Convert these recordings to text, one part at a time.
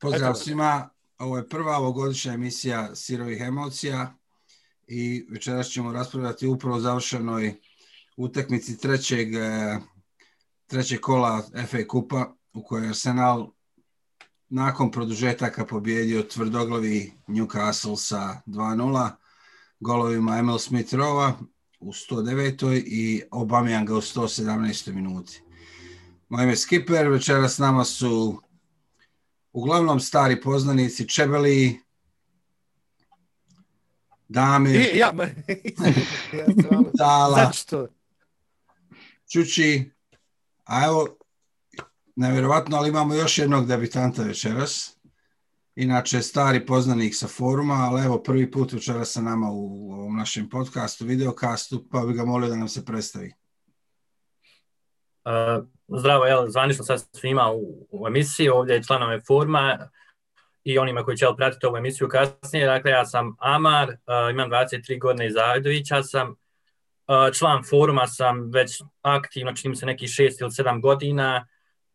Pozdrav svima, ovo je prva ovogodišnja emisija Sirovih emocija i večeras ćemo raspravljati upravo završenoj utakmici trećeg, e, trećeg kola FA Kupa u kojoj Arsenal nakon produžetaka pobjedio tvrdoglavi Newcastle sa 2-0 golovima Emil Smith-Rova u 109. i Aubameyanga u 117. minuti. Moje ime Skipper, večeras s nama su uglavnom stari poznanici Čebeli, Damir, I, ja, ja Tala, Zašto? Čuči, a evo, nevjerovatno, ali imamo još jednog debitanta večeras. Inače, stari poznanik sa foruma, ali evo, prvi put večeras sa nama u ovom našem podcastu, videokastu, pa bi ga molio da nam se predstavi. Uh, zdravo, jel, zvanično sa svima u, u emisiji, ovdje je članove forma i onima koji će jel, pratiti ovu emisiju kasnije. Dakle, ja sam Amar, uh, imam 23 godine iz Zavidovića, sam. Uh, član foruma, sam već aktivno, čini se neki 6 ili 7 godina,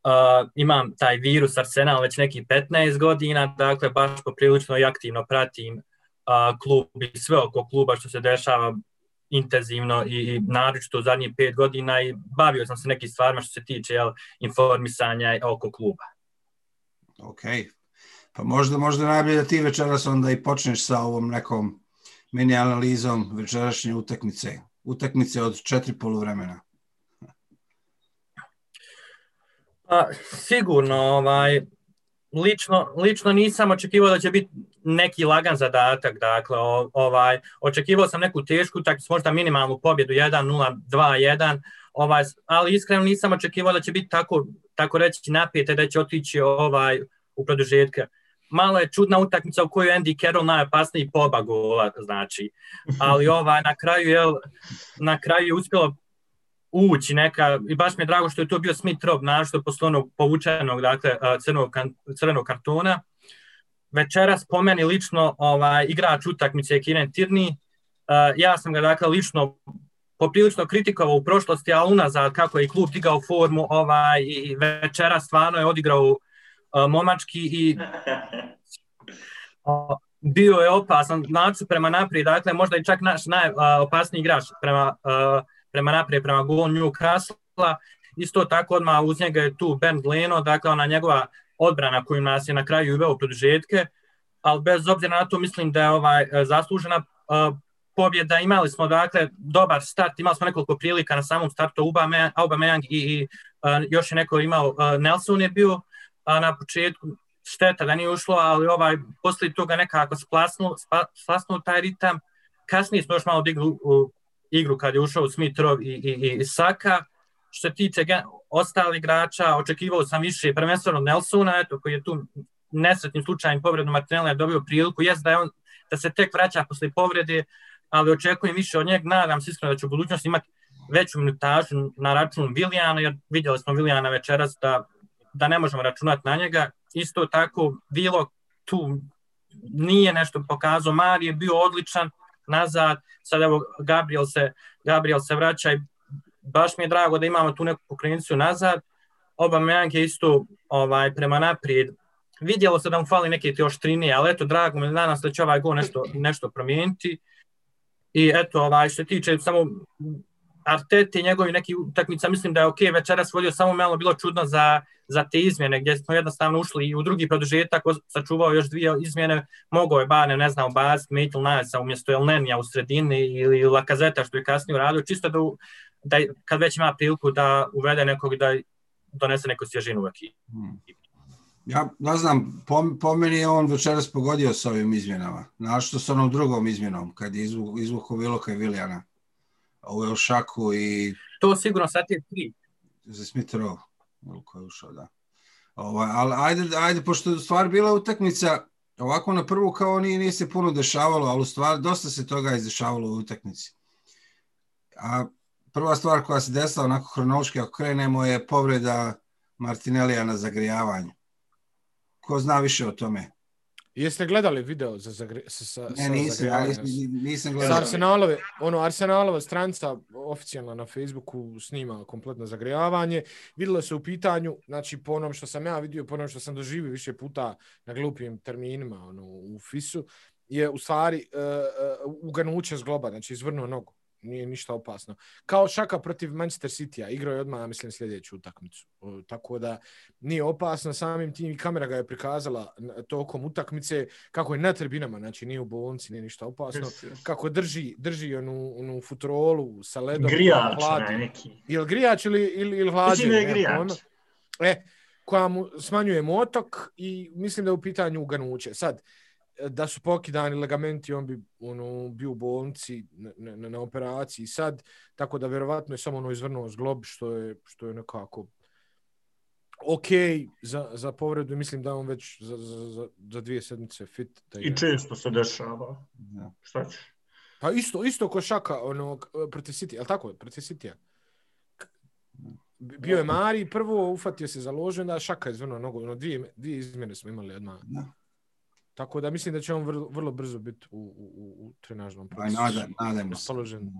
uh, imam taj virus Arsenal već neki 15 godina, dakle, baš poprilično i aktivno pratim uh, klub i sve oko kluba što se dešava intenzivno i, i naročito u zadnjih pet godina i bavio sam se nekim stvarima što se tiče jel, informisanja oko kluba. Ok, pa možda, možda najbolje da ti večeras onda i počneš sa ovom nekom mini analizom večerašnje utakmice. Utakmice od četiri poluvremena. Pa, sigurno, ovaj, lično, lično nisam očekivao da će biti neki lagan zadatak, dakle, ovaj, očekivao sam neku tešku, tako možda minimalnu pobjedu 1-0, 2-1, ovaj, ali iskreno nisam očekivao da će biti tako, tako reći napijete da će otići ovaj, u produžetke. Malo je čudna utakmica u kojoj Andy Carroll najopasniji poba gola, znači. Ali ovaj, na kraju je na kraju je uspjelo ući neka, i baš mi je drago što je to bio Smith Rob, našto posle onog povučenog, dakle, crnog, crvenog kartona. Večeras po meni lično ovaj, igrač utakmice je Kieran Tierney. Uh, ja sam ga, dakle, lično poprilično kritikovao u prošlosti, a unazad kako je klub digao formu ovaj, i večera stvarno je odigrao uh, momački i uh, bio je opasan, znači prema naprijed, dakle, možda i čak naš najopasniji igrač prema uh, prema naprijed, prema gol Newcastle-a. Isto tako odmah uz njega je tu Ben Leno, dakle ona njegova odbrana koju nas je na kraju uveo produžetke, ali bez obzira na to mislim da je ovaj e, zaslužena uh, pobjeda. Imali smo dakle dobar start, imali smo nekoliko prilika na samom startu Aubameyang, Aubameyang i, i uh, još je neko imao, uh, Nelson je bio uh, na početku, šteta da nije ušlo, ali ovaj poslije toga nekako splasnuo, splasnu taj ritam. Kasnije smo još malo digli igru kad je ušao Smitrov i, i, i Saka. Što se tiče ostalih igrača, očekivao sam više prvenstveno Nelsona, eto, koji je tu nesretnim slučajem povredno Martinella je dobio priliku. jest da, je on, da se tek vraća posle povrede, ali očekujem više od njega, Nadam se iskreno da će u budućnosti imati veću minutažu na račun Vilijana, jer vidjeli smo Vilijana večeras da, da ne možemo računati na njega. Isto tako, Vilo tu nije nešto pokazao. Mari je bio odličan, nazad, sad evo Gabriel se, Gabriel se vraća i baš mi je drago da imamo tu neku pokrenicu nazad. Oba Mejanke isto ovaj, prema naprijed. Vidjelo se da mu fali neke te oštrinije, ali eto, drago mi, nadam se da će ovaj go nešto, nešto promijeniti. I eto, ovaj, što se tiče samo Artete i njegovi neki utakmica, mislim da je ok, večeras vodio samo malo bilo čudno za, za te izmjene, gdje smo jednostavno ušli i u drugi produžetak, sačuvao još dvije izmjene, mogao je Bane, ne znam, Bas, Maitl Nasa umjesto Elnenija u sredini ili Lakazeta što je kasnije uradio, čisto da, da kad već ima priliku da uvede nekog da donese neku svježinu u ekipu. Hmm. Ja ne znam, po, po meni je on večeras pogodio s ovim izmjenama. Našto s onom drugom izmjenom, kad je izvukao Viloka i Vilijana u šaku i... To sigurno sad je tri. Za Smith-Rowe, koji je ušao, da. Ovaj, ali ajde, ajde, pošto je stvar bila utakmica, ovako na prvu kao nije, nije se puno dešavalo, ali u stvari dosta se toga izdešavalo u utakmici. A prva stvar koja se desila onako hronološki, ako krenemo, je povreda Martinellija na zagrijavanju. Ko zna više o tome? Jeste gledali video za, zagre, sa, sa, Ne, sa nisam, ja nisam, nisam Sa gledao. Arsenalove, ono, Arsenalova stranca oficijalna na Facebooku snima kompletno zagrijavanje. Vidjelo se u pitanju, znači po onom što sam ja vidio, po onom što sam doživio više puta na glupim terminima ono, u FIS-u, je u stvari uh, uh, uganuće zgloba, znači izvrnuo nogu. Nije ništa opasno. Kao šaka protiv Manchester City-a, igrao je odmah, mislim, sljedeću utakmicu. Tako da nije opasno samim tim i kamera ga je prikazala tokom utakmice kako je na tribinama, znači nije u bolnici, nije ništa opasno kako drži, drži onu, onu futrolu sa ledom. Grijač, hladi. onaj neki. Ili grijač ili, ili, ili hlađenje. Mislim da je grijač. pojma. E, koja mu smanjuje motok i mislim da je u pitanju uganuće. Sad, e, da su pokidani legamenti, on bi ono, bio u bolnici na, na, na operaciji sad, tako da vjerovatno je samo ono izvrnuo zglob, što je, što je nekako ok za, za povredu. Mislim da je on već za, za, za, za dvije sedmice fit. Da I igra. često se dešava. Da. Šta ćeš? Pa isto, isto ko Šaka ono, protiv City, ali tako, protiv City-a. K- Bio je Mari, prvo ufatio se za ložu, onda Šaka je zvrnuo nogu, ono, dvije, dvije izmjene smo imali odmah. Da. Tako da mislim da će on vrlo, vrlo brzo biti u, u, u, u trenažnom Pa nada, nadajmo se. raspoložen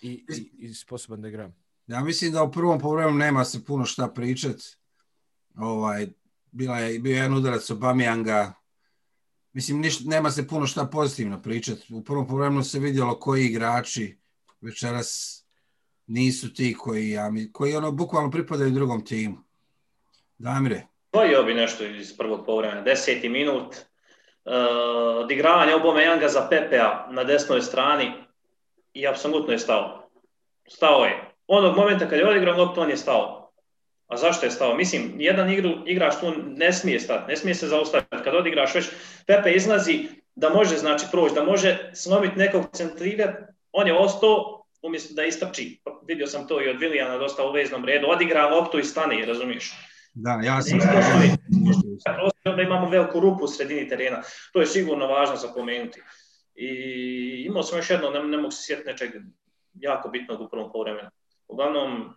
i, i, i sposoban da igra. Ja mislim da u prvom povremenu nema se puno šta pričat. Ovaj, bila je, bio je jedan udarac Obameyanga. Mislim, niš, nema se puno šta pozitivno pričat. U prvom povremenu se vidjelo koji igrači večeras nisu ti koji, ja, mi- koji ono, bukvalno pripadaju drugom timu. Damire, Dvojio bi nešto iz prvog povremena. Deseti minut. Uh, odigravanje Obameyanga za Pepea na desnoj strani i apsolutno je stao. Stao je. Onog momenta kad je odigrao loptu, on je stao. A zašto je stao? Mislim, jedan igru, igrač tu ne smije stati, ne smije se zaustaviti. Kad odigraš već, Pepe izlazi da može znači proći, da može slomiti nekog centrirati, on je ostao umjesto da istrči. Vidio sam to i od Vilijana dosta u veznom redu. Odigra loptu i stane, razumiješ? Da, ja sam... Da imamo veliku rupu u sredini terena. To je sigurno važno za pomenuti. I imao sam još jedno, ne, ne mogu se sjetiti nečeg jako bitnog u prvom povremenu. Uglavnom,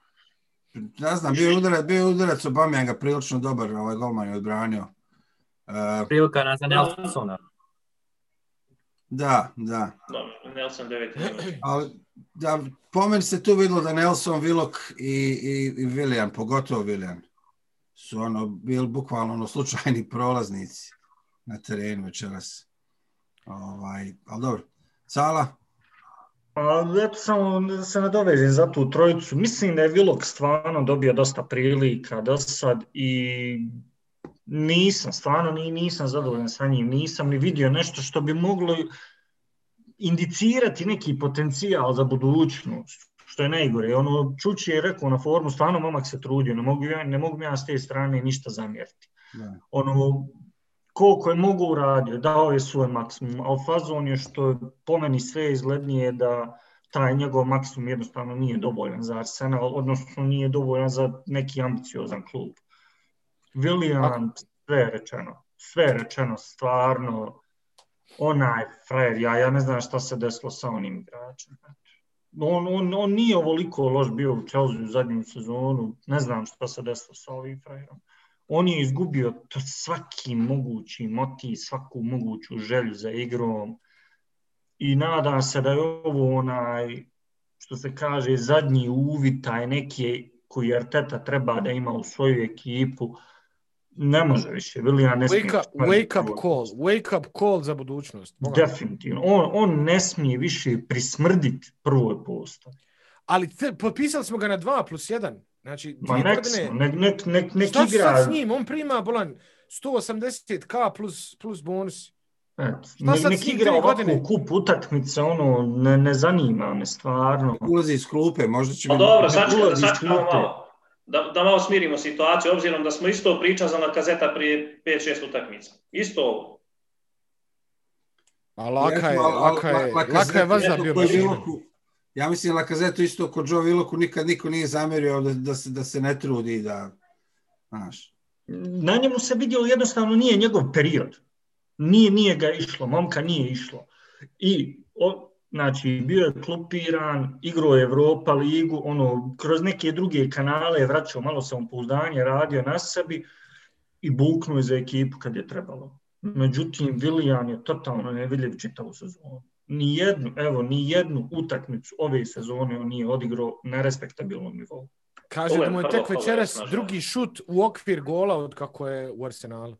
Ja znam, bio je udarac, bio je udarac Obameyanga prilično dobar, ovaj golman je odbranio. Uh, Prilika na za Nelsona. da, da. dobro, Nelson 9 minut. Ali da, po meni se tu videlo da Nelson, Willock i, i, i Willian, pogotovo Willian, su ono, bili bukvalno ono, slučajni prolaznici na terenu večeras. Ovaj, ali dobro. Sala? Pa eto samo da se nadovezim za tu trojicu. Mislim da je Vilok stvarno dobio dosta prilika do sad i nisam, stvarno ni, nisam zadovoljan sa njim. Nisam ni vidio nešto što bi moglo indicirati neki potencijal za budućnost, što je najgore. Ono, Čuči je rekao na forumu, stvarno momak se trudio, ne mogu, ja- ne mogu ja s te strane ništa zamjeriti. Da. ono, koliko je mogu uradio, dao je svoj maksimum, a fazon je što je po meni sve izglednije da taj njegov maksimum jednostavno nije dovoljan za Arsenal, odnosno nije dovoljan za neki ambiciozan klub. Willian, sve je rečeno, sve je rečeno, stvarno, onaj frajer, ja, ja ne znam šta se desilo sa onim igračem. On, on, on nije ovoliko loš bio u Chelsea u zadnju sezonu, ne znam šta se desilo sa ovim frajerom. On je izgubio to svaki mogući motiv, svaku moguću želju za igrom. I nadam se da je ovo onaj, što se kaže, zadnji uvid, taj neki koji Arteta treba da ima u svoju ekipu, ne može više, Willian ne smije. Wake up, wake up call, wake up call za budućnost. Boga. Definitivno. On, on ne smije više prismrditi prvoj postavi. Ali te, potpisali smo ga na 2 plus 1. Znači, Ma nek, godine. smo, nek, nek, nek, nek Šta igra. sad s njim? On prima bolan 180k plus, plus bonus. Eto, Šta ne, sad nek igra ovako godine? kup utakmice, ono, ne, ne zanima me stvarno. Ulazi iz klupe, možda će... Pa dobro, ulazi iz sačekamo klupe. malo. Da, da malo smirimo situaciju, obzirom da smo isto pričali za Lakazeta prije 5-6 utakmica. Isto ovo. A laka je, laka je, laka je vazda isto bio koji mašina. Willoku- Ja mislim Lakazetu isto kod Joe Willoku nikad niko nije zamerio da, da, se, da se ne trudi da, znaš, Na njemu se vidio jednostavno nije njegov period. Nije, nije ga išlo, momka nije išlo. I, o, znači, bio je klupiran, igrao je Evropa ligu, ono, kroz neke druge kanale je vraćao malo samopouzdanje, radio na sebi i buknuo je za ekipu kad je trebalo. Međutim, Willian je totalno nevidljiv čitavu sezonu. Ni jednu, evo, ni jednu utakmicu ove sezone on nije odigrao na respektabilnom nivou. Kaže da mu je tek večeras drugi šut u okvir gola od kako je u Arsenalu.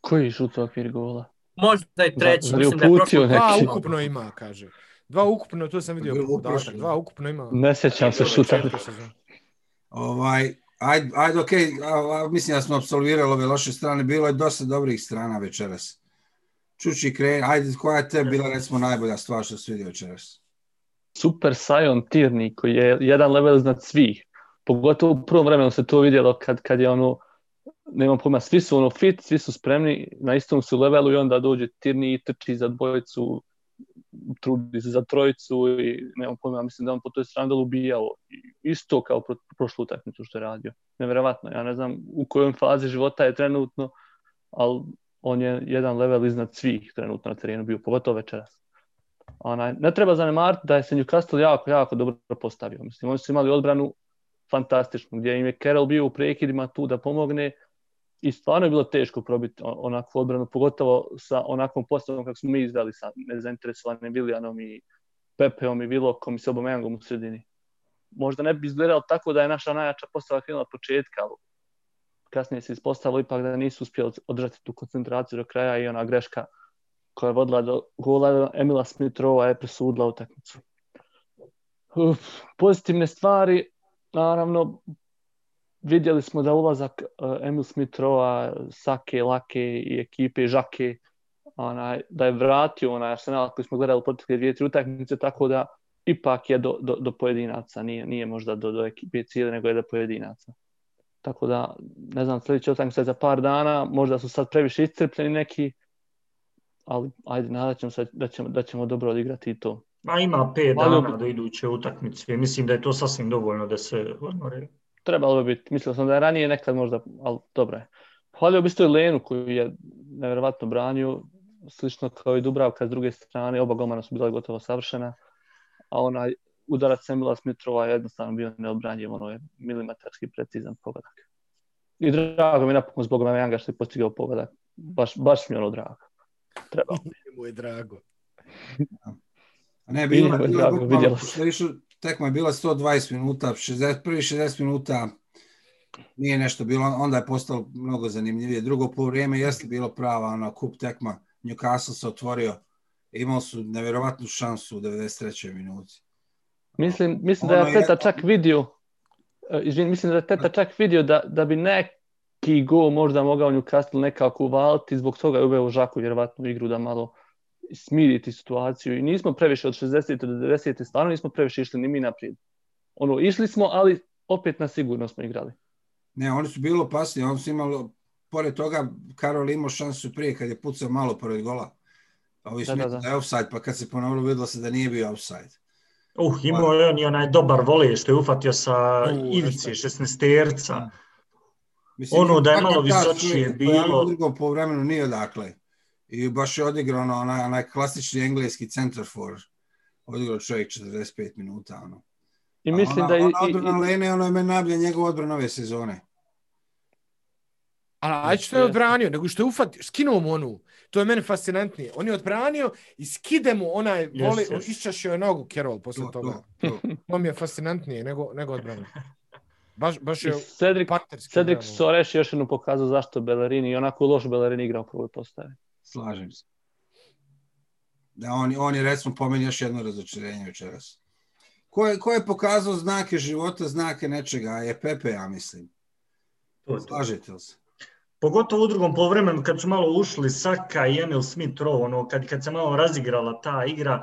Koji šut u okvir gola? Možda i treći, je mislim da je prošlo. Dva Neki. ukupno ima, kaže. Dva ukupno, to sam vidio podatak. uprošen. Dva ukupno ima. Ne sjećam se šuta. Ovaj, ajde, ajde ok, mislim da smo absolvirali ove loše strane, bilo je dosta dobrih strana večeras. Čuči kreni, ajde, koja je te bila recimo najbolja stvar što se vidio večeras? Super Sion Tierney koji je jedan level iznad svih. Pogotovo u prvom vremenu se to vidjelo kad, kad je ono, nemam pojma, svi su ono fit, svi su spremni, na istom su levelu i onda dođe Tirni i trči za dvojicu, trudi se za trojicu i nemam pojma, mislim da on po toj strani dolu ubijao. Isto kao pro, prošlu utakmicu što je radio. Nevjerovatno, ja ne znam u kojoj fazi života je trenutno, ali on je jedan level iznad svih trenutno na terenu bio, pogotovo večeras. Onaj, ne treba zanemariti da je se Newcastle jako, jako dobro postavio. Mislim, oni su imali odbranu fantastičnu, gdje im je Carroll bio u prekidima tu da pomogne i stvarno je bilo teško probiti onakvu odbranu, pogotovo sa onakvom postavom kako smo mi izdali sa nezainteresovanim Vilijanom i Pepeom i Vilokom i Sobomengom u sredini. Možda ne bi izgledalo tako da je naša najjača postava krenula od početka, ali kasnije se ispostavilo ipak da nisu uspjeli održati tu koncentraciju do kraja i ona greška koja je vodila do gola Emila Smith-Rowa je presudila utakmicu. Uf, pozitivne stvari, naravno, vidjeli smo da ulazak uh, Emil Smith-Rowa, Sake, Lake i ekipe Žake, onaj, da je vratio onaj Arsenal koji smo gledali protekle dvije, tri utakmice, tako da ipak je do, do, do pojedinaca, nije, nije možda do, do ekipe cijele, nego je do pojedinaca. Tako da, ne znam, sljedeća utakmica je za par dana, možda su sad previše iscrpljeni neki, ali ajde, nadat ćemo se da ćemo, da ćemo dobro odigrati i to. Ma ima pet Valio dana do iduće utakmice. Mislim da je to sasvim dovoljno da se odmore. Trebalo bi biti, mislio sam da je ranije nekad možda, ali dobro je. Hvalio bi isto i Lenu koju je nevjerovatno branio, slično kao i Dubravka s druge strane, oba golmana su bila gotovo savršena, a onaj udarac Emila Smitrova je jednostavno bio neobranjiv, ono je milimetarski precizan pogodak. I drago mi je napokon zbog Mamejanga što je postigao pogodak. Baš, baš mi je ono drago. Treba. Mu je drago. Ne, Vidjelo, bila drago, bukvalno, tekma je bila 120 minuta, 60, prvi 60 minuta nije nešto bilo, onda je postalo mnogo zanimljivije. Drugo po vrijeme jeste bilo prava ona kup tekma, Newcastle se otvorio, imali su nevjerovatnu šansu u 93. minuti. Mislim, mislim da je Ono je- čak vidio, uh, izvin, mislim da je Arteta čak vidio da, da bi neki gol možda mogao Newcastle nekako uvaliti, zbog toga je uveo Žaku vjerovatno u igru da malo smiriti situaciju i nismo previše od 60. do 90. stvarno nismo previše išli ni mi naprijed. Ono, išli smo, ali opet na sigurno smo igrali. Ne, oni su bilo opasni, oni su imali, pored toga, Karol imao šansu prije kad je pucao malo pored gola. A ovi Da, da, da, da, je offside, pa kad se ponovilo videlo se da nije bio offside. Uh, imao je on i onaj dobar vole što je ufatio sa U, ivice jeste. 16-terca. Mislim, Ono da je malo visočije čovjek bilo. U drugom po vremenu nije odakle. I baš je odigrao ono, onaj, onaj klasični engleski center for. Odigrao čovjek 45 minuta. Ono. I A mislim ona, da i, ona odbrana i, Lene, ono je meni najbolja njegova odbrana ove sezone. Ali ajde što je odbranio, nego što je ufatio, skinuo mu onu. To je meni fascinantnije. On je odbranio i skide mu onaj, Yes, voli, yes. iščašio je nogu Kerol posle To, toga. to, to. To mi je fascinantnije nego, nego odbrana. Baš, baš je Cedric, partnerski. Cedric odbrano. Je još jednom pokazao zašto Bellerini i onako loš Bellerini igra u prvoj postavi. Slažem se. Da, on, on je recimo po meni još jedno razočarenje večeras. Ko je, ko je pokazao znake života, znake nečega, je Pepe, ja mislim. To. Slažete li se? Pogotovo u drugom poluvremenu kad su malo ušli Saka i Emil Smith Rowe, ono, kad, kad se malo razigrala ta igra,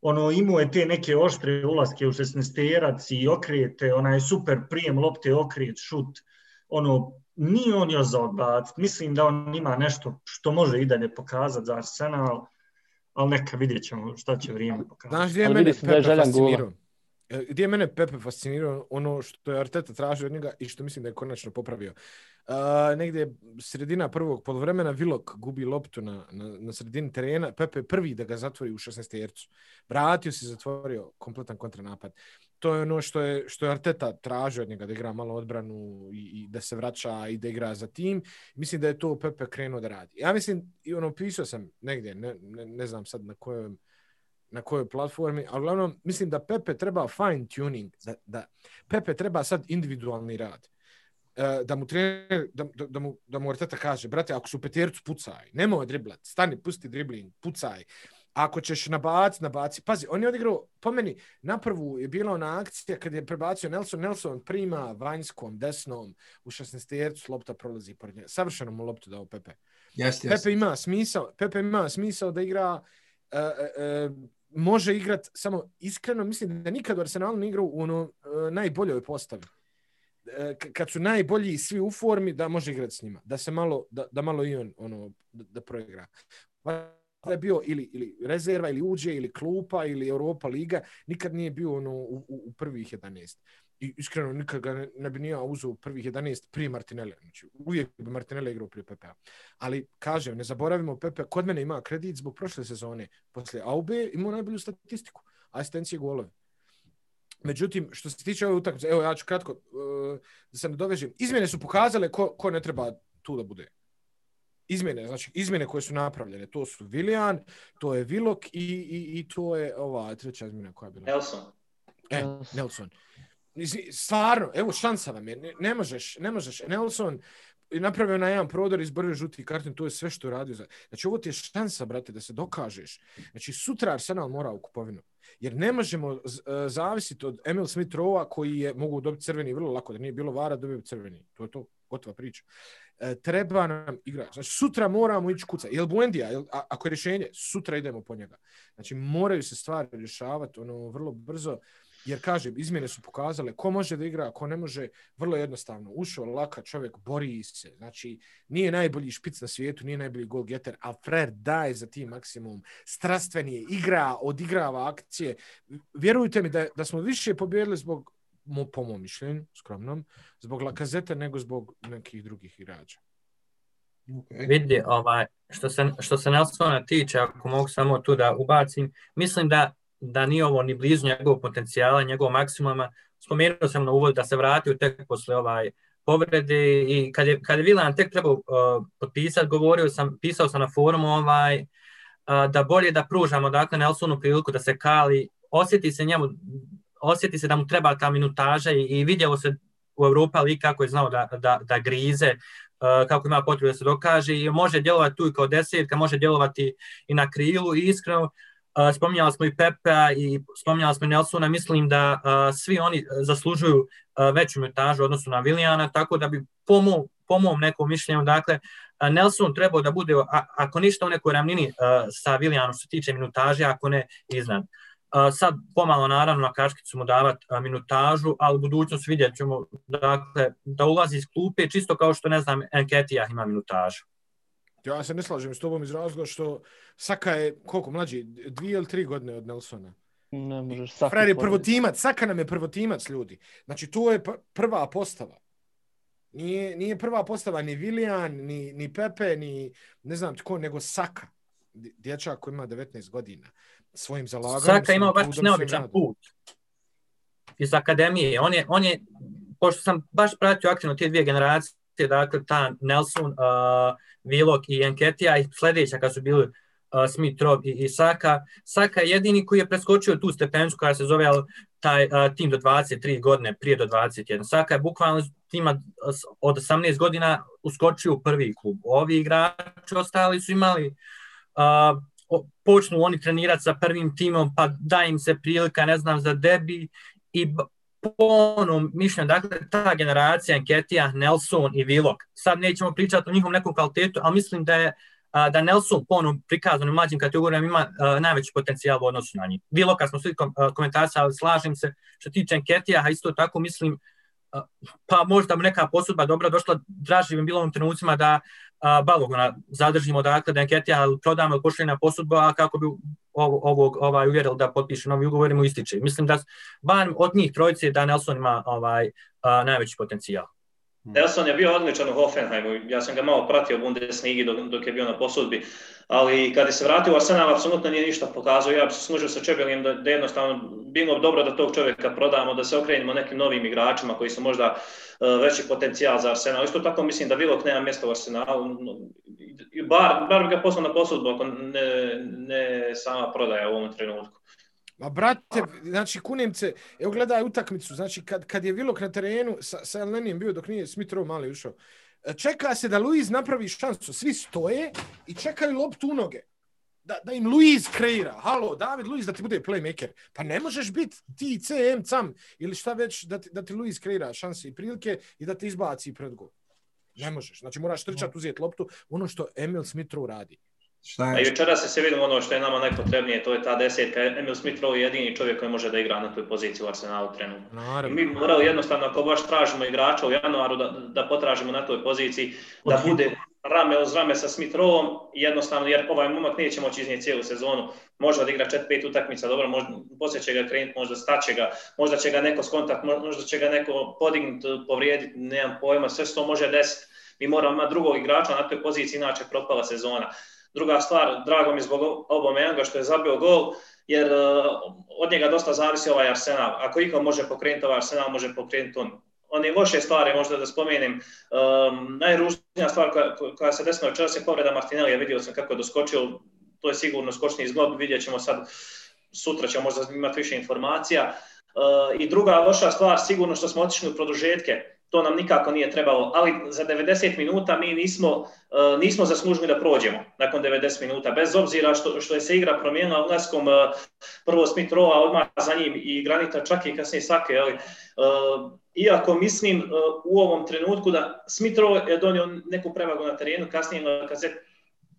ono, imao je te neke oštre ulaske u 16-terac i okrete, onaj super prijem lopte, okret, šut, ono, nije on još za odbacit. Mislim da on ima nešto što može i dalje pokazati za Arsenal, ali neka vidjet ćemo šta će vrijeme pokazati. Znaš gdje je mene da je Pepe fascinirao? E, Gdje je mene Pepe fascinirao ono što je Arteta tražio od njega i što mislim da je konačno popravio. Uh, negdje sredina prvog polovremena Vilok gubi loptu na, na, na sredini terena, Pepe je prvi da ga zatvori u 16 tercu. Vratio se, zatvorio kompletan kontranapad to je ono što je, što je Arteta tražio od njega, da igra malo odbranu i, i da se vraća i da igra za tim. Mislim da je to Pepe krenuo da radi. Ja mislim, i ono, pisao sam negdje, ne, ne, ne znam sad na kojem, na kojoj platformi, ali uglavnom, mislim da Pepe treba fine tuning, da, da Pepe treba sad individualni rad. E, da mu trener, da, da, da, mu, da mu Arteta kaže, brate, ako su petercu, pucaj, nemoj driblat, stani, pusti dribling, pucaj, ako ćeš nabaci, nabaci. Pazi, on je odigrao, po meni, na prvu je bila ona akcija kad je prebacio Nelson, Nelson prima vanjskom, desnom, u 16 tercu, lopta prolazi pored njega. Savršeno mu loptu dao Pepe. Jeste, Pepe ima smisao, Pepe ima smisao da igra, uh, uh, može igrat, samo iskreno mislim da nikad u Arsenalu ne igrao u ono, uh, najboljoj postavi. Uh, kad su najbolji svi u formi, da može igrati s njima. Da se malo, da, da malo i on ono, da, da proigra je bio ili, ili rezerva, ili uđe, ili klupa, ili Europa Liga, nikad nije bio ono u, u, u prvih 11. I iskreno, nikad ga ne, ne bi nije uzao u prvih 11 prije Martinelli. Znači, uvijek bi Martinelli igrao prije Pepe. Ali, kažem, ne zaboravimo, Pepe kod mene ima kredit zbog prošle sezone. Posle Aube imao najbolju statistiku. Asistencije golove. Međutim, što se tiče ove utakmice, evo ja ću kratko uh, da se nadovežem. Izmjene su pokazale ko, ko ne treba tu da bude izmjene, znači izmjene koje su napravljene, to su Willian, to je Willock i, i, i to je ova treća izmjena koja je bila. Nelson. E, Nelson. Stvarno, evo šansa vam je, ne, ne možeš, ne možeš, Nelson napravio na jedan prodor, izborio žuti karton, to je sve što radio. Znači, ovo ti je šansa, brate, da se dokažeš. Znači, sutra Arsenal mora u kupovinu. Jer ne možemo uh, zavisiti od Emil Smith-Rowa koji je mogu dobiti crveni vrlo lako, da nije bilo vara, dobio crveni. To je to, gotova priča. E, treba nam igrač. Znači, sutra moramo ići kuca. Jel Buendija, jel, a, ako je rješenje, sutra idemo po njega. Znači, moraju se stvari rješavati ono, vrlo brzo, jer, kažem, izmjene su pokazale ko može da igra, ko ne može, vrlo jednostavno. Ušao laka čovjek, bori se. Znači, nije najbolji špic na svijetu, nije najbolji gol getter, a Fred daje za tim maksimum. Strastven je, igra, odigrava akcije. Vjerujte mi da, da smo više pobjedili zbog mo, po mom mišljenju, skromnom, zbog Lakazete nego zbog nekih drugih igrača. Okay. Vidi, ovaj, što, se, što se Nelsona tiče, ako mogu samo tu da ubacim, mislim da, da nije ovo ni blizu njegovog potencijala, njegovog maksimuma. Spomenuo sam na uvod da se vratio tek posle ovaj povrede i kad je, kad je Vilan tek trebao uh, potpisati, govorio sam, pisao sam na forumu ovaj, uh, da bolje da pružamo dakle Nelsonu priliku da se kali, osjeti se njemu osjeti se da mu treba ta minutaža i, i vidjelo se u Europa li kako je znao da, da, da grize, uh, kako ima potrebu da se dokaže i može djelovati tu i kao desetka, može djelovati i na krilu i iskreno uh, spominjali smo i Pepa i spominjali smo i Nelsona, mislim da uh, svi oni zaslužuju uh, veću minutažu u odnosu na Vilijana, tako da bi po mom, po mom nekom mišljenju, dakle, uh, Nelson trebao da bude, a, ako ništa u nekoj ravnini uh, sa Vilijanom što se tiče minutaže, ako ne iznad. Uh, sad pomalo naravno na kaškicu mu davati minutažu, ali u budućnosti vidjet ćemo dakle, da ulazi iz klupe čisto kao što ne znam Enketija ima minutažu. Ja se ne slažem s tobom iz razloga što Saka je koliko mlađi, dvije ili tri godine od Nelsona. Ne možeš Saka. Fred je prvotimac, Saka nam je prvotimac ljudi. Znači to je prva postava. Nije, nije prva postava ni Willian, ni, ni Pepe, ni ne znam tko, nego Saka. Dječak koji ima 19 godina svojim zalaganjem. Saka imao baš neobičan put iz akademije. On je, on je, pošto sam baš pratio aktivno te dvije generacije, dakle ta Nelson, uh, Willock i Enketija i sljedeća kad su bili uh, Smith, Rob i, i Saka. Saka je jedini koji je preskočio tu stepenicu koja se zove taj uh, tim do 23 godine, prije do 21. Saka je bukvalno tima od 18 godina uskočio u prvi klub. Ovi igrači ostali su imali uh, počnu oni trenirati sa prvim timom, pa da im se prilika, ne znam, za debi i po onom mišljenju, dakle, ta generacija Enketija, Nelson i Vilok. sad nećemo pričati o njihovom nekom kvalitetu, ali mislim da je da Nelson po onom prikazanom mlađim kategorijama ima najveći potencijal u odnosu na njih. Viloka smo svi kom, uh, komentarci, ali slažem se što tiče Enketija, a isto tako mislim pa možda mu neka posudba dobra došla, draži bi bilo u trenucima da Balogona zadržimo dakle da anketija ali prodamo ili pošli na posudbu, a kako bi ovo, ovog ovaj, uvjerili da potpiše novi ugovor i mu ističe. Mislim da bar od njih trojice da Nelson ima ovaj, a, najveći potencijal. Nelson je bio odličan u Hoffenheimu, ja sam ga malo pratio u Bundesligi dok, dok je bio na posudbi, ali kad se vratio u Arsenal, apsolutno nije ništa pokazao. Ja se služio sa Čebelijem da, da jednostavno bilo dobro da tog čovjeka prodamo, da se okrenimo nekim novim igračima koji su možda uh, veći potencijal za Arsenal. Isto tako mislim da Vilok nema mjesta u Arsenalu, bar, bar bi ga poslao na posudbu ako ne, ne sama prodaja u ovom trenutku. Ma brate, znači Kunemce, evo gledaj utakmicu, znači kad, kad je Vilok na terenu sa, sa Elnenijem bio dok nije Smith Rowe mali ušao, čeka se da Luiz napravi šansu, svi stoje i čekaju loptu u noge. Da, da im Luiz kreira. Halo, David Luiz da ti bude playmaker. Pa ne možeš biti ti CM cam ili šta već da ti, da ti Luiz kreira šanse i prilike i da te izbaci pred gol. Ne možeš. Znači moraš trčati, uzeti loptu. Ono što Emil Smith Rowe radi. Šta je? A jučera se se vidimo ono što je nama najpotrebnije, to je ta desetka. Emil Smith Rowe je jedini čovjek koji može da igra na toj poziciji u Arsenalu trenutno. I mi morali jednostavno, ako baš tražimo igrača u januaru, da, da potražimo na toj poziciji, da bude rame uz rame sa Smith Roweom, jednostavno, jer ovaj momak neće moći iznijeti cijelu sezonu. Može da igra 4-5 utakmica, dobro, možda, poslije će ga krenuti, možda staće ga, možda će ga neko skontakt, možda će ga neko podignuti, povrijediti, nemam pojma, sve što može desiti. Mi moramo imati drugog igrača na toj poziciji, inače propala sezona. Druga stvar, drago mi zbog Aubameyanga što je zabio gol, jer uh, od njega dosta zavisi ovaj Arsenal. Ako iko može pokrenuti ovaj Arsenal, može pokrenuti on. One loše stvari, možda da spomenem, um, najružnija stvar koja, koja se desila večeras je povreda Martinelli, vidio sam kako je doskočio, to je sigurno skočni izglob, vidjet ćemo sad, sutra ćemo možda imati više informacija. Uh, I druga loša stvar, sigurno što smo otišli u produžetke, to nam nikako nije trebalo, ali za 90 minuta mi nismo, e, nismo zaslužili da prođemo nakon 90 minuta, bez obzira što, što je se igra promijenila ulaskom e, prvo Smith Rowa, odmah za njim i Granita, čak i kasnije Sake, ali, e, iako mislim u ovom trenutku da Smith Rowe je donio neku prevagu na terenu, kasnije na kazet,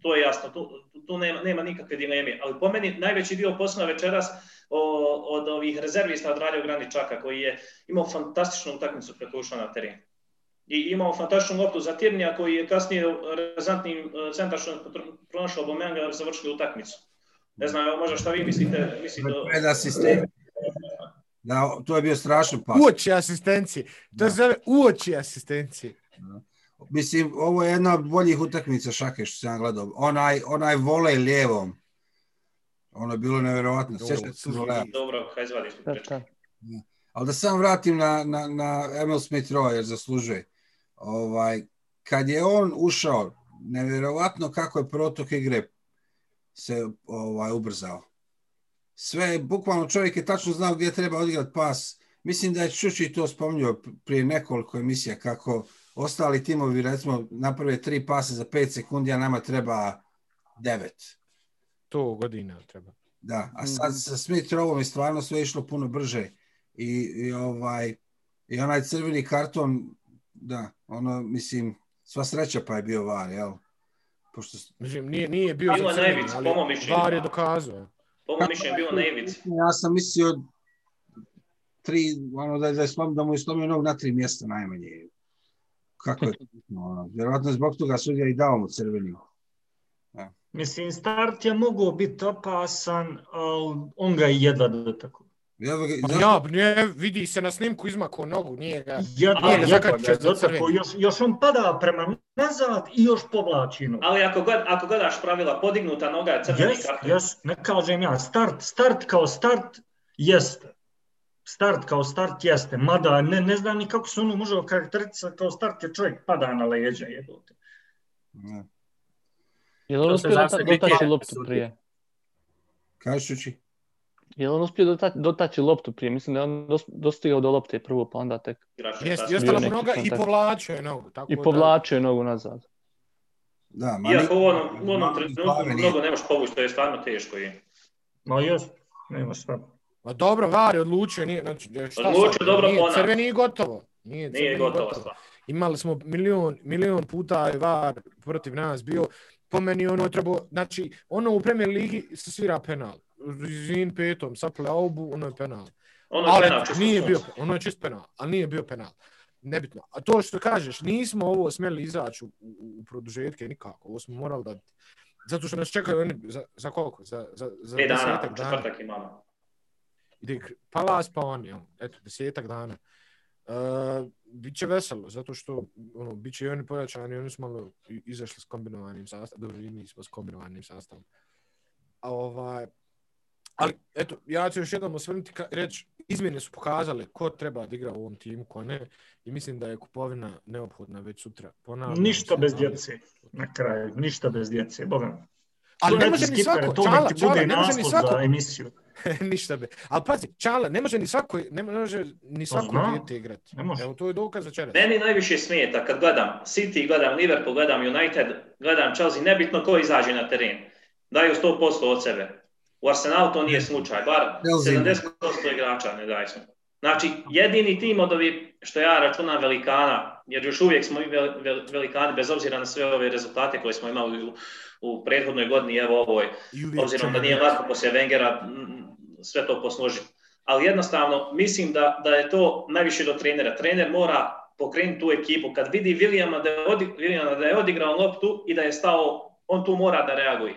to je jasno, tu, tu nema, nema nikakve dileme, ali po meni najveći dio posla večeras o, od ovih rezervista od Radio Graničaka koji je imao fantastičnu utakmicu preko ušla na teren. I imao fantastičnu loptu za Tirnija koji je kasnije rezantnim e, centaršom pronašao Bomenga da završili utakmicu. Ne znam, možda šta vi mislite? mislite Pred asistent. Da, to je bio strašan pas. Uoči asistencije. To se zove uoči asistencije. Mislim, ovo je jedna od boljih utakmica šake što sam gledao. Onaj, onaj vole lijevom Ono je bilo nevjerovatno. Dobro, dobro kaj zvali smo prečka. Ali da sam vratim na, na, na Emil Smith Rowe, jer zaslužuje. Ovaj, kad je on ušao, nevjerovatno kako je protok igre se ovaj ubrzao. Sve, bukvalno čovjek je tačno znao gdje treba odigrati pas. Mislim da je Čuči to spominjao prije nekoliko emisija, kako ostali timovi, recimo, naprave tri pase za 5 sekundi, a nama treba 9. 100 godina treba. Da, a sad mm. sa Smith Rovom je stvarno sve išlo puno brže i, i ovaj i onaj crveni karton da, ono mislim sva sreća pa je bio var, jel? Pošto mislim nije nije bio bilo za crveni, ali po mišljenju, var je dokazao. Po mom mišljenju bilo na ivici. Ja sam mislio tri, ono da, da, je slom, da mu je slomio nog na tri mjesta najmanje. Kako je to? Ono, vjerovatno zbog toga sudija i dao mu crveni. Mislim, start je mogao biti opasan, ali on ga je jedva dotakao. Ja, ja, ne, vidi se na snimku izmako nogu, nije ga, jedva, nije ga zakačio za crveni. Još, još on pada prema nazad i još povlači nogu. Ali ako, gled, ako gledaš pravila, podignuta noga je crveni yes, karton. Jes, ne kažem ja, start, start kao start jeste. Start kao start jeste, mada ne, ne znam ni kako se ono može karakterisati kao start je čovjek pada na leđa jebote. Ne. Je li on uspio dotaći loptu prije? Kažući? Je li on uspio dotaći loptu prije? Mislim da je on dostigao do lopte prvo, pa onda tek... Jest, i ostala mu noga i povlačio je nogu. Tako I povlačio je nogu nazad. Da, ma Iako u onom, u onom trenutku mnogo nemaš povući, to je stvarno teško. Je. Ma jest, nema šta. Ma dobro, Var je odlučio, nije, znači, šta odlučio, sad, dobro, nije ona. crveni i gotovo. Nije, nije gotovo. gotovo. Imali smo milion, milion puta je Var protiv nas bio, po meni ono treba, znači, ono u Premier Ligi se svira penal. Zin petom, sa plaubu, ono je penal. Ono je ali penal, nije bio, ono je čist penal, ali nije bio penal. Nebitno. A to što kažeš, nismo ovo smjeli izaći u, u, u produžetke nikako. Ovo smo morali da... Zato što nas čekaju oni za, za koliko? Za, za, za e dana, četvrtak imamo. Ide palas pa oni, eto, desetak dana. Uh, biće veselo, zato što ono, bit će i oni pojačani, oni su malo izašli s kombinovanim sastavom, dobro i mi smo s kombinovanim sastavom. A ovaj, ali eto, ja ću još jednom osvrnuti, ka- reći, izmjene su pokazale ko treba da igra u ovom timu, ko ne, i mislim da je kupovina neophodna već sutra. Ponavljam Ništa bez ali- djece. Na kraju, ništa bez djece, boga. Ali ne može ni svako, čala, čala, ne može ni svako, za emisiju. ništa be. Ali pazi, Čala, ne može ni svako, ne može ni svako dijete igrati. Ne može. Evo, to je dokaz večeras. Meni najviše smijeta kad gledam City, gledam Liverpool, gledam United, gledam Chelsea, nebitno ko izađe na teren. Daju 100% od sebe. U Arsenalu to nije slučaj, bar Chelsea. 70% igrača ne daju smo. Znači, jedini tim od ovih, što ja računam velikana, jer još uvijek smo i vel- vel- velikani, bez obzira na sve ove rezultate koje smo imali u, u prethodnoj godini, evo ovoj, obzirom da nije lako poslije Wengera sve to posložiti. Ali jednostavno, mislim da, da je to najviše do trenera. Trener mora pokrenuti tu ekipu. Kad vidi Williama da je, odi, Williama da je odigrao loptu i da je stao, on tu mora da reaguje.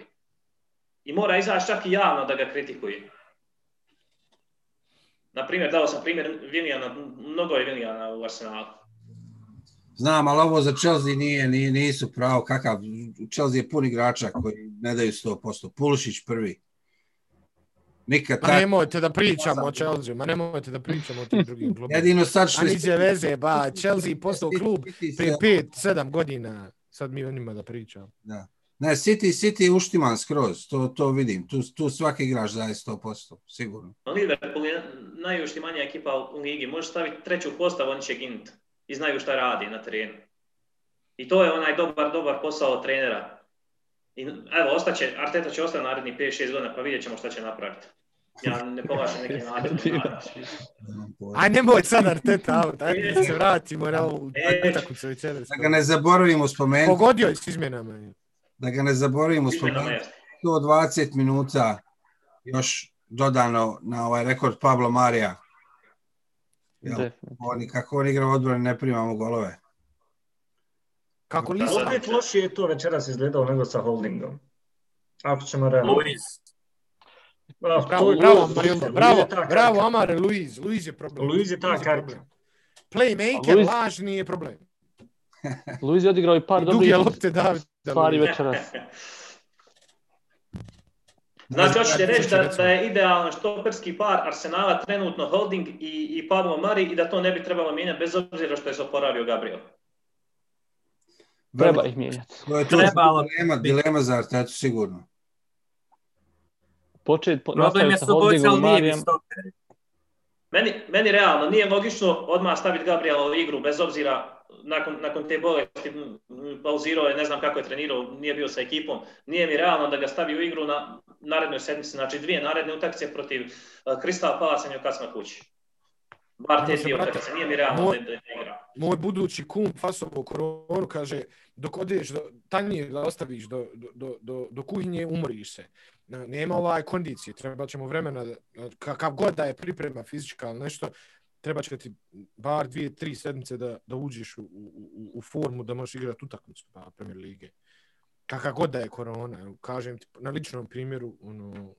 I mora izaći čak i javno da ga kritikuje. Na primjer, dao sam primjer Williana, mnogo je Williana u Arsenalu. Znam, ali ovo za Chelsea nije, nije, nisu pravo kakav. Chelsea je pun igrača koji ne daju 100%. Pulšić prvi. Nikad Ma tak. nemojte da pričamo o Chelsea, ma nemojte da pričamo o tim drugim klubima. Jedino sad A što niđe veze, ba, Chelsea postao klub prije se- 5-7 godina. Sad mi o njima da pričam. Ne, City, City je uštiman skroz, to, to vidim. Tu, tu svaki igrač daje 100%, sigurno. No, Liverpool je najuštimanja ekipa u ligi. Može staviti treću postavu, oni će ginuti. I znaju šta radi na terenu. I to je onaj dobar, dobar posao od trenera. I, evo, ostaće, Arteta će ostati naredni 5-6 godina, pa vidjet ćemo šta će napraviti. Ja ne povlačim neki naredni Aj, nemoj sad Arteta out, ajde da se vratimo na ovu E. utakmicu. Da ga ne zaboravimo spomenuti, Pogodio je s izmjenama. da ga ne zaboravimo spomenuti, 120 minuta još dodano na ovaj rekord Pablo Marija. Jel, oni, kako on igra u odbrani, ne primamo golove. Kako Lisa? Opet lošije je to večeras izgledao nego sa holdingom. Ako ćemo realno. Luis. Ah, Bravo, je bravo, Luis bravo, karika. bravo, Amare, Luiz, Luiz je problem. Luiz je ta Luiz problem. Playmaker, Luiz- lažni je problem. Luiz je odigrao i par dobrih duge lopte Davida. stvari večeras. Znači, hoćete reći da, recimo. da je idealan štoperski par Arsenala trenutno Holding i, i Pablo Mari i da to ne bi trebalo mijenjati bez obzira što je se oporavio Gabriel. Treba ih mijenjati. To je tu Trebalo dilema, dilema za Artetu, sigurno. Počet, po, Problem je sa Holdingom, Marijem. Meni, meni realno nije logično odmah staviti Gabriela u igru bez obzira nakon, nakon te bolesti pauzirao je, ne znam kako je trenirao, nije bio sa ekipom. Nije mi realno da ga stavi u igru na narednoj sedmici, znači dvije naredne utakmice protiv uh, Crystal Palace i Newcastle kući. Bar te dvije utakmice, nije mi realno Moj- da, da ne igra. Moj budući kum fasovo koronu kaže dok odeš do tanjir da ostaviš do, do, do, do, kuhinje umoriš se. Nema ovaj kondicije, treba ćemo vremena, kakav god da je priprema fizička ili nešto, treba će ti bar dvije, tri sedmice da, da uđeš u, u, u formu da možeš igrati utakmicu pa Premier Lige. Kakav god da je korona, evo, kažem ti na ličnom primjeru, ono,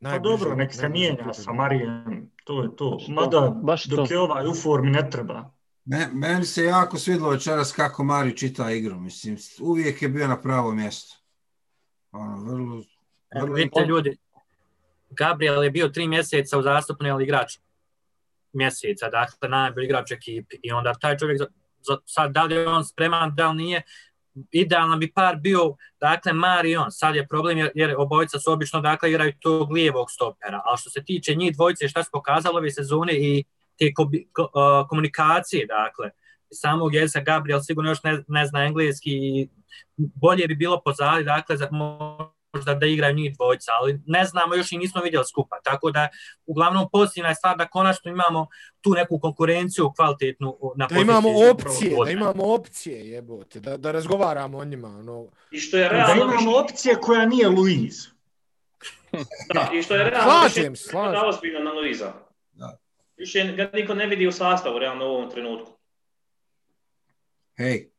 Pa dobro, nek se mijenja sa Marijem, to je to. Baš to, Mada, baš dok to. je ovaj u formi ne treba. Me, meni se jako svidlo večeras kako Mari čita igru, mislim, uvijek je bio na pravo mjesto. Ono, vrlo, Evo, vrlo vidite ljudi, Gabriel je bio tri mjeseca u zastupnoj ali igrač mjeseca, dakle najbolji igrač ekipi. I onda taj čovjek, za, za, sad da li je on spreman, da li nije, idealan bi par bio, dakle, Marion. Sad je problem jer, jer obojica su obično, dakle, igraju tog lijevog stopera. Ali što se tiče njih dvojice, šta se pokazalo ove sezone i te ko, ko, uh, komunikacije, dakle, samog jezika Gabriel sigurno još ne, ne zna engleski i bolje bi bilo pozali, dakle, za, možda da igraju njih dvojica, ali ne znamo, još i nismo vidjeli skupa, tako da uglavnom pozitivna je stvar da konačno imamo tu neku konkurenciju kvalitetnu na Da imamo opcije, da imamo opcije, jebote, da, da razgovaramo o njima, ono, I što je Da realno... imamo opcije koja nije Luiz. Da, i što je realno... Slažem slažem. Da, ozbiljno na Luiza. Da. Više ga niko ne vidi u sastavu realno u ovom trenutku. hej,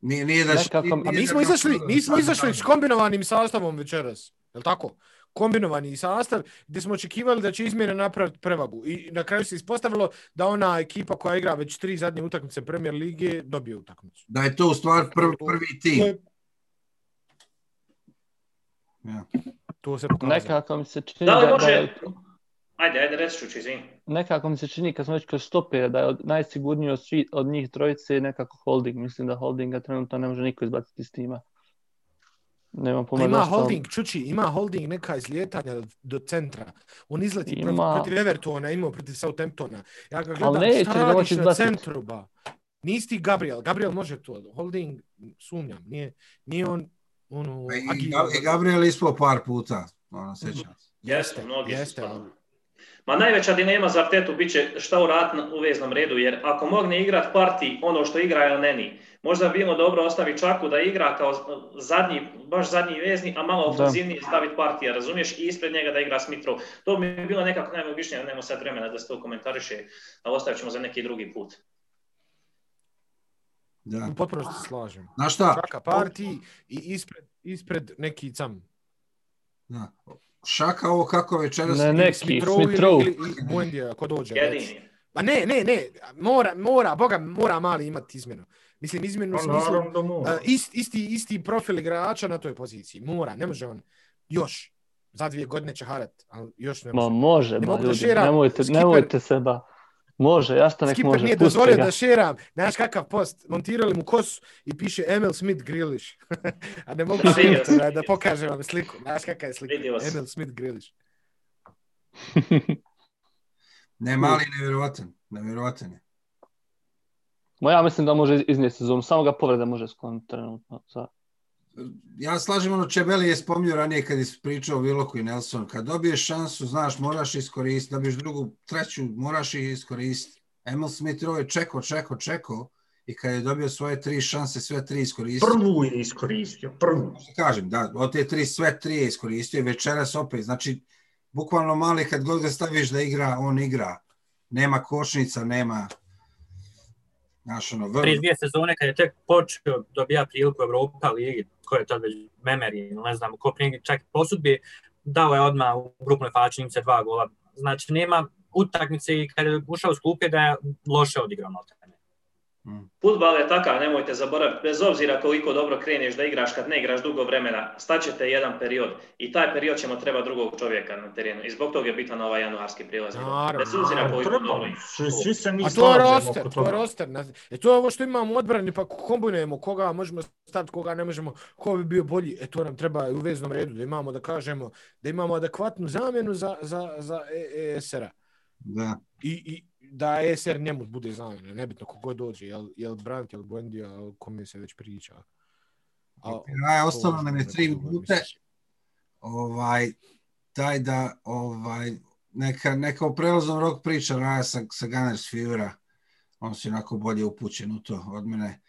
nije, nije da... Nekako- nije A mi smo izašli, mi smo izašli s kombinovanim sastavom večeras. Je tako? kombinovani sastav gdje smo očekivali da će izmjene napraviti prevagu. I na kraju se ispostavilo da ona ekipa koja igra već tri zadnje utakmice Premier Lige dobije utakmicu. Da je to u stvari prvi, prvi tim. Ja. To se pokazalo. Nekako mi se čini Da li da, može- da je, Ajde, ajde, reći ću, izvini. nekako mi se čini kad smo već kroz stope da je od, najsigurniji od, svi, od njih trojice nekako holding. Mislim da holdinga trenutno ne može niko izbaciti iz tima. Nema Pa ima holding, čuči, ima holding neka izlijetanja do, do centra. On izleti Ima. protiv, protiv Evertona, imao protiv Southamptona. Ja ga gledam, neće šta radiš na izbaciti. centru, ba? Nisi ti Gabriel, Gabriel može to. Holding, sumnjam, nije, nije on ono, Pa I, agil- I Gabriel ispao par puta. Ono, sećam se. Jeste, mnogi su jeste. stvarno. Ma najveća dilema za Artetu bit će šta uraditi na- u veznom redu, jer ako mogne igrat parti ono što igra El Neni, možda bi bilo dobro ostavi Čaku da igra kao zadnji, baš zadnji vezni, a malo Da. ofenzivniji staviti partija, razumiješ, i ispred njega da igra Smithrow. To bi bilo nekako najmogućnije, nema sad vremena da se to komentariše, a ostavit ćemo za neki drugi put. Da. U potpunosti se slažem. Znaš šta? Čaka parti i ispred, ispred neki cam. Da. Šaka ovo kako večeras... Ne, neki, Smithrow ili, Smithrow. ili, ili Buendija, ko dođe. Jedini. Ma ne, ne, ne, mora, mora, boga, mora mali imati izmjenu. Mislim, izmjenu Pa smislu, naravno da mora. uh, ist, isti, isti profil igrača na toj poziciji. Mora, ne može on još. Za dvije godine će harat, ali još ne Ma može. može, Ne da ljudi, nemojte, Skipper- nemojte se ba. Može, jasno nek Skipper može. nije pusti dozvolio da šeram. Znaš kakav post? Montirali mu kosu i piše Emil Smith Grilish. A ne mogu sam. da, da pokažem vam sliku. Znaš kakav je slika? Emil Smith Grilish. Ne, mali nevjerovatan. Nevjerovatan je. Ma ja mislim da može iznijeti sezonu, samo ga povreda može skloniti trenutno. Za... Ja slažem ono Čebeli je spomnio ranije kad je pričao Viloku i Nelson. Kad dobiješ šansu, znaš, moraš iskoristiti. Dobiješ drugu, treću, moraš ih iskoristiti. Emil Smith Rowe je čeko, čeko, čeko. I kad je dobio svoje tri šanse, sve tri iskoristio. Prvu je iskoristio, prvu. Kažem, da, od te tri, sve tri je iskoristio i večeras opet. Znači, bukvalno mali kad god ga staviš da igra, on igra. Nema kočnica, nema... Znaš, ono, vrlo... Prije dvije sezone kad je tek počeo dobija priliku u Evropa ligi, ko je tad već Memeri, ne znam, ko prije čak posudbi, dao je odmah u grupnoj fačinice dva gola. Znači nema utakmice i kad je ušao s klupe da je loše odigrao maltene. Futbal je takav, nemojte zaboraviti, bez obzira koliko dobro kreneš da igraš kad ne igraš dugo vremena, staćete jedan period i taj period ćemo treba drugog čovjeka na terenu i zbog toga je bitan ovaj januarski prilaz. Naravno, Bez obzira koliko Treba, dobro. svi, svi se mi A to je roster, to je roster. E to je ovo što imamo u odbrani, pa kombinujemo koga možemo staviti, koga ne možemo, ko bi bio bolji. E to nam treba u veznom redu, da imamo, da kažemo, da imamo adekvatnu zamjenu za, za, za E- ESR-a. Da. I, I da ESR njemu bude zamjena, nebitno kogo dođe, jel, jel Brandt, jel Buendija, o kome se već priča. A, Aj, ostalo to nam je tri minute. ovaj, daj da ovaj, neka, neka u prelaznom rok priča Raja sa, sa Gunners Fevera. On si onako bolje upućen u to od mene.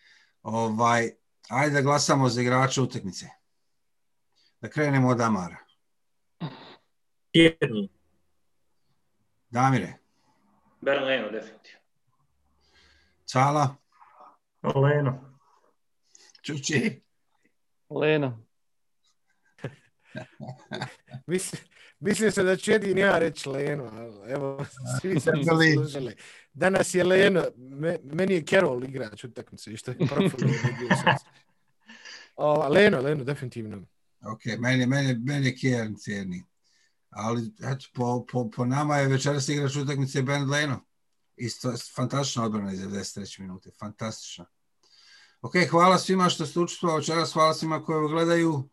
Ovaj, ajde da glasamo za igrača utakmice. Da krenemo od Amara. Tjedni. Damire, Berlino, definitivno. Cala, Leno. Čuči, Lena. Mislim, mislim se da će jedini ja reći Leno, ali evo, svi smo Ali- zaslužili. Danas je Leno, me, meni je Carroll igrač utakmice, što je profil. o, Leno, Leno, definitivno. ok, meni, meni, meni je Kijan cijerni. Ali, eto, po, po, po nama je večeras igrač utakmice Ben Leno. Isto, fantastična odbrana iz 93 minute, fantastična. Ok, hvala svima što ste učestvovali večeras, hvala svima koji gledaju.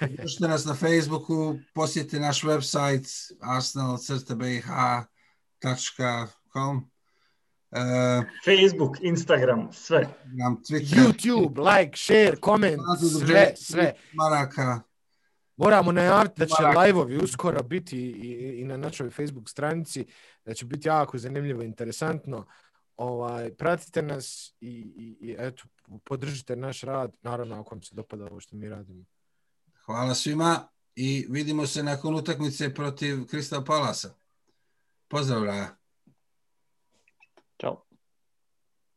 Pišite nas na Facebooku, posjetite naš website arsenal.bih.com uh, Facebook, Instagram, sve. nam Twitter, YouTube, like, share, comment, sve, sve. Maraka, Moramo najaviti da će live-ovi uskoro biti i, i na našoj Facebook stranici, da će biti jako zanimljivo i interesantno. Ovaj, pratite nas i, i, i eto, podržite naš rad, naravno ako vam se dopada ovo što mi radimo. hvala svima i vidimo se nakon utakmice protiv Crystal Palasa. Pozdrav, Raja.